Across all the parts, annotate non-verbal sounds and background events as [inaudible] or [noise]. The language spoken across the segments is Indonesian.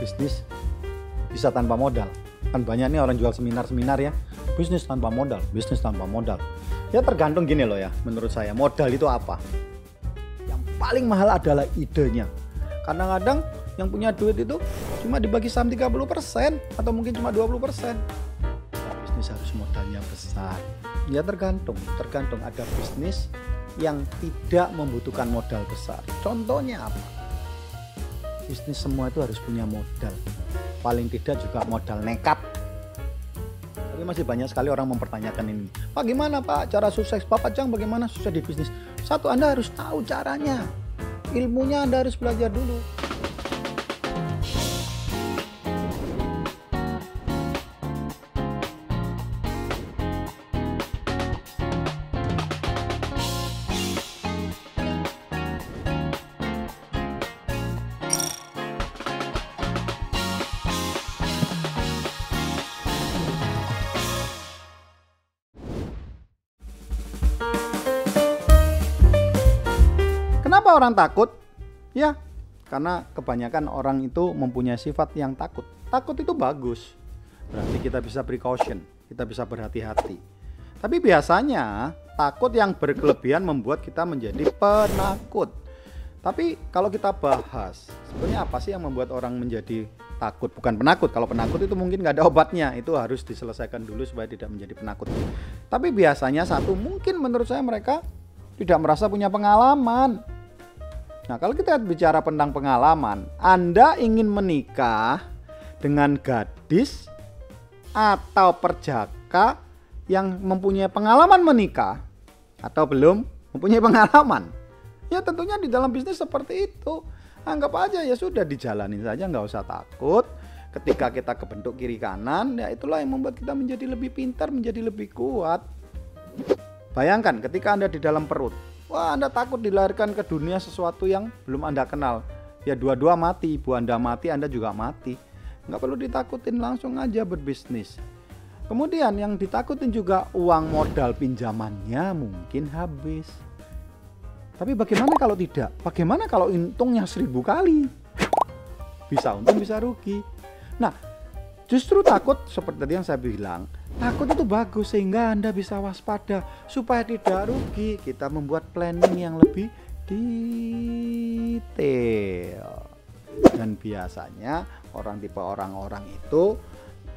bisnis bisa tanpa modal. Kan banyak nih orang jual seminar-seminar ya, bisnis tanpa modal, bisnis tanpa modal. Ya tergantung gini loh ya, menurut saya modal itu apa? Yang paling mahal adalah idenya. Kadang-kadang yang punya duit itu cuma dibagi saham 30% atau mungkin cuma 20%. Ya, bisnis harus modalnya besar. Ya tergantung, tergantung ada bisnis yang tidak membutuhkan modal besar. Contohnya apa? Bisnis semua itu harus punya modal. Paling tidak juga modal nekat. Tapi masih banyak sekali orang mempertanyakan ini. Pak gimana Pak cara sukses? Bapak Jang bagaimana sukses di bisnis? Satu Anda harus tahu caranya. Ilmunya Anda harus belajar dulu. Kenapa orang takut? Ya, karena kebanyakan orang itu mempunyai sifat yang takut. Takut itu bagus. Berarti kita bisa precaution, kita bisa berhati-hati. Tapi biasanya takut yang berkelebihan membuat kita menjadi penakut. Tapi kalau kita bahas, sebenarnya apa sih yang membuat orang menjadi takut? Bukan penakut. Kalau penakut itu mungkin nggak ada obatnya. Itu harus diselesaikan dulu supaya tidak menjadi penakut. Tapi biasanya satu, mungkin menurut saya mereka tidak merasa punya pengalaman. Nah, kalau kita bicara tentang pengalaman, Anda ingin menikah dengan gadis atau perjaka yang mempunyai pengalaman menikah atau belum mempunyai pengalaman. Ya tentunya di dalam bisnis seperti itu. Anggap aja ya sudah dijalanin saja nggak usah takut. Ketika kita kebentuk kiri kanan, ya itulah yang membuat kita menjadi lebih pintar, menjadi lebih kuat. Bayangkan ketika Anda di dalam perut, wah Anda takut dilahirkan ke dunia sesuatu yang belum Anda kenal. Ya dua-dua mati, ibu Anda mati, Anda juga mati. Nggak perlu ditakutin, langsung aja berbisnis. Kemudian yang ditakutin juga uang modal pinjamannya mungkin habis. Tapi bagaimana kalau tidak? Bagaimana kalau untungnya seribu kali? Bisa untung, bisa rugi. Nah, justru takut seperti tadi yang saya bilang, takut itu bagus sehingga Anda bisa waspada supaya tidak rugi. Kita membuat planning yang lebih detail. Dan biasanya orang tipe orang-orang itu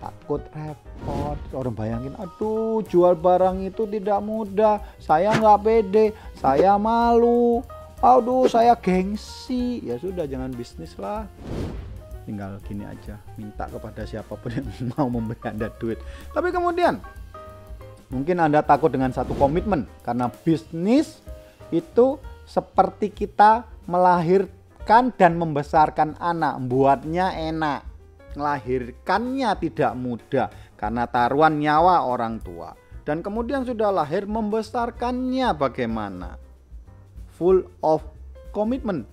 takut repot. Orang bayangin aduh jual barang itu tidak mudah. Saya nggak pede. Saya malu. Aduh saya gengsi. Ya sudah jangan bisnis lah tinggal gini aja minta kepada siapa pun yang [laughs] mau memberi anda duit tapi kemudian mungkin anda takut dengan satu komitmen karena bisnis itu seperti kita melahirkan dan membesarkan anak buatnya enak melahirkannya tidak mudah karena taruhan nyawa orang tua. Dan kemudian sudah lahir membesarkannya bagaimana? Full of commitment.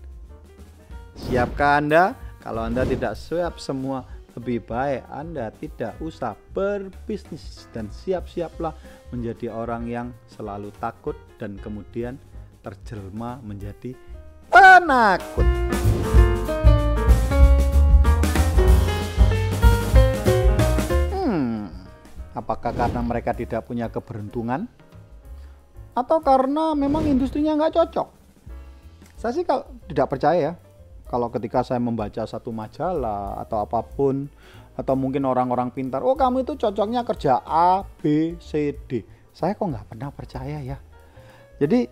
Siapkah Anda? Kalau Anda tidak siap semua, lebih baik Anda tidak usah berbisnis dan siap-siaplah menjadi orang yang selalu takut dan kemudian terjelma menjadi penakut. Apakah karena mereka tidak punya keberuntungan? Atau karena memang industrinya nggak cocok? Saya sih kalau tidak percaya ya. Kalau ketika saya membaca satu majalah atau apa pun, atau mungkin orang-orang pintar, oh kamu itu cocoknya kerja A, B, C, D. Saya kok nggak pernah percaya ya. Jadi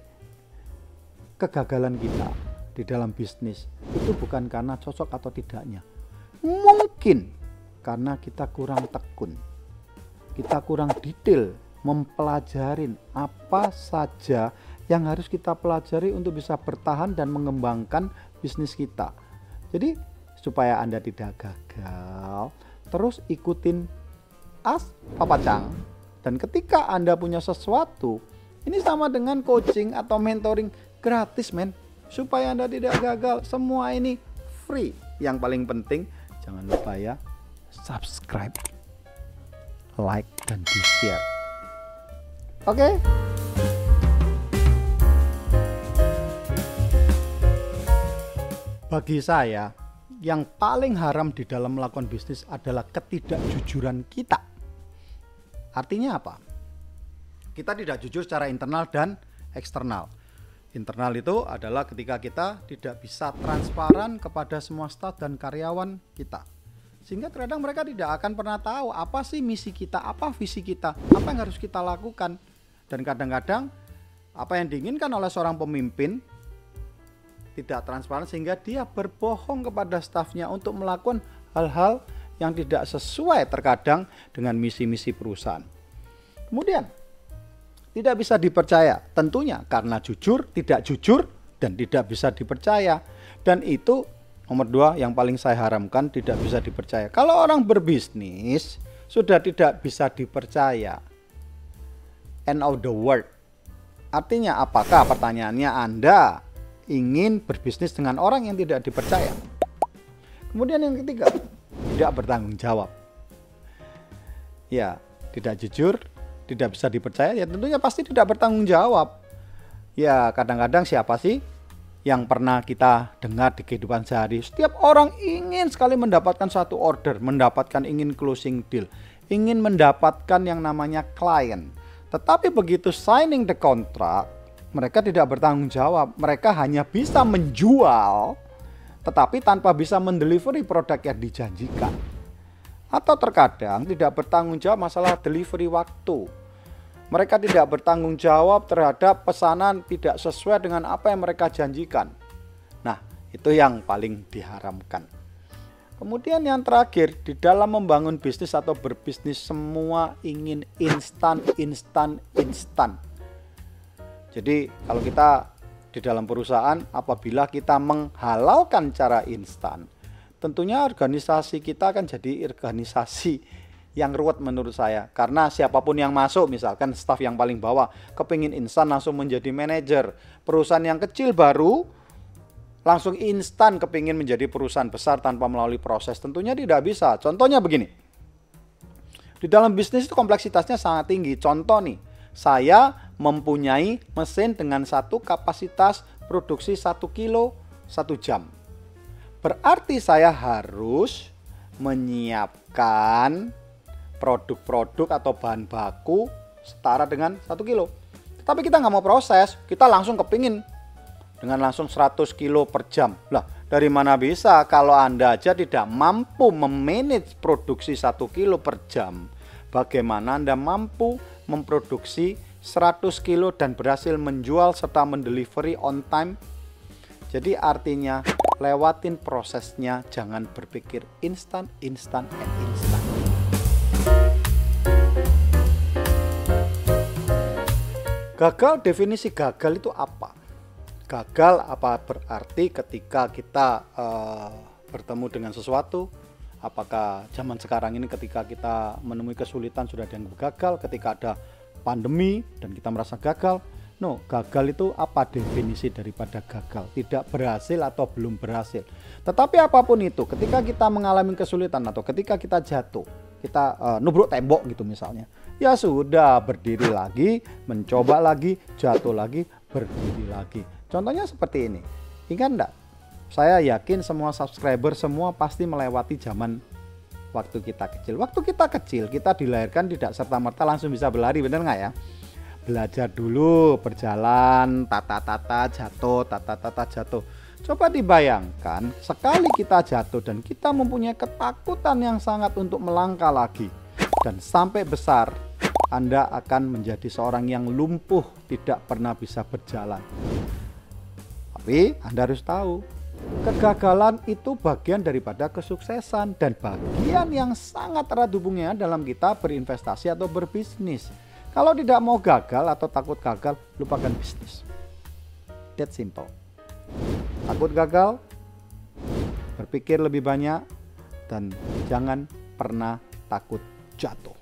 kegagalan kita di dalam bisnis itu bukan karena cocok atau tidaknya. Mungkin karena kita kurang tekun kita kurang detail mempelajarin apa saja yang harus kita pelajari untuk bisa bertahan dan mengembangkan bisnis kita. Jadi supaya Anda tidak gagal, terus ikutin as Papa Chang. Dan ketika Anda punya sesuatu, ini sama dengan coaching atau mentoring gratis, men. Supaya Anda tidak gagal, semua ini free. Yang paling penting jangan lupa ya subscribe like, dan di share. Oke? Okay? Bagi saya, yang paling haram di dalam melakukan bisnis adalah ketidakjujuran kita. Artinya apa? Kita tidak jujur secara internal dan eksternal. Internal itu adalah ketika kita tidak bisa transparan kepada semua staf dan karyawan kita. Sehingga terkadang mereka tidak akan pernah tahu apa sih misi kita, apa visi kita, apa yang harus kita lakukan. Dan kadang-kadang apa yang diinginkan oleh seorang pemimpin tidak transparan sehingga dia berbohong kepada stafnya untuk melakukan hal-hal yang tidak sesuai terkadang dengan misi-misi perusahaan. Kemudian, tidak bisa dipercaya tentunya karena jujur, tidak jujur, dan tidak bisa dipercaya. Dan itu nomor dua yang paling saya haramkan tidak bisa dipercaya. Kalau orang berbisnis sudah tidak bisa dipercaya, end of the world. Artinya apakah pertanyaannya Anda ingin berbisnis dengan orang yang tidak dipercaya. Kemudian yang ketiga, tidak bertanggung jawab. Ya, tidak jujur, tidak bisa dipercaya, ya tentunya pasti tidak bertanggung jawab. Ya, kadang-kadang siapa sih yang pernah kita dengar di kehidupan sehari? Setiap orang ingin sekali mendapatkan satu order, mendapatkan ingin closing deal, ingin mendapatkan yang namanya klien. Tetapi begitu signing the contract, mereka tidak bertanggung jawab. Mereka hanya bisa menjual, tetapi tanpa bisa mendelivery produk yang dijanjikan. Atau terkadang tidak bertanggung jawab masalah delivery waktu. Mereka tidak bertanggung jawab terhadap pesanan tidak sesuai dengan apa yang mereka janjikan. Nah, itu yang paling diharamkan. Kemudian yang terakhir, di dalam membangun bisnis atau berbisnis semua ingin instan, instan, instan. Jadi kalau kita di dalam perusahaan apabila kita menghalalkan cara instan, tentunya organisasi kita akan jadi organisasi yang ruwet menurut saya. Karena siapa pun yang masuk misalkan staf yang paling bawah kepingin instan langsung menjadi manajer. Perusahaan yang kecil baru langsung instan kepingin menjadi perusahaan besar tanpa melalui proses tentunya tidak bisa. Contohnya begini. Di dalam bisnis itu kompleksitasnya sangat tinggi. Contoh nih saya mempunyai mesin dengan satu kapasitas produksi satu kilo satu jam. Berarti saya harus menyiapkan produk-produk atau bahan baku setara dengan satu kilo. Tapi kita nggak mau proses, kita langsung kepingin dengan langsung 100 kilo per jam. Lah, dari mana bisa kalau Anda aja tidak mampu memanage produksi satu kilo per jam? Bagaimana Anda mampu memproduksi 100 kilo dan berhasil menjual serta mendelivery on time. Jadi artinya lewatin prosesnya, jangan berpikir instan, instan, and instan. Gagal, definisi gagal itu apa? Gagal apa berarti ketika kita uh, bertemu dengan sesuatu, apakah zaman sekarang ini ketika kita menemui kesulitan sudah yang gagal, ketika ada pandemi dan kita merasa gagal. No, gagal itu apa definisi daripada gagal? Tidak berhasil atau belum berhasil. Tetapi apa pun itu, ketika kita mengalami kesulitan atau ketika kita jatuh, kita uh, nubruk tembok gitu misalnya. Ya sudah, berdiri lagi, mencoba lagi, jatuh lagi, berdiri lagi. Contohnya seperti ini. Ingat enggak? Saya yakin semua subscriber semua pasti melewati zaman waktu kita kecil. Waktu kita kecil, kita dilahirkan tidak serta-merta langsung bisa berlari, bener nggak ya? Belajar dulu, berjalan, tata-tata, jatuh, tata-tata, jatuh. Coba dibayangkan, sekali kita jatuh dan kita mempunyai ketakutan yang sangat untuk melangkah lagi. Dan sampai besar, Anda akan menjadi seorang yang lumpuh, tidak pernah bisa berjalan. Tapi Anda harus tahu, Kegagalan itu bagian daripada kesuksesan dan bagian yang sangat erat hubungannya dalam kita berinvestasi atau berbisnis. Kalau tidak mau gagal atau takut gagal, lupakan bisnis. That simple. Takut gagal, berpikir lebih banyak, dan jangan pernah takut jatuh.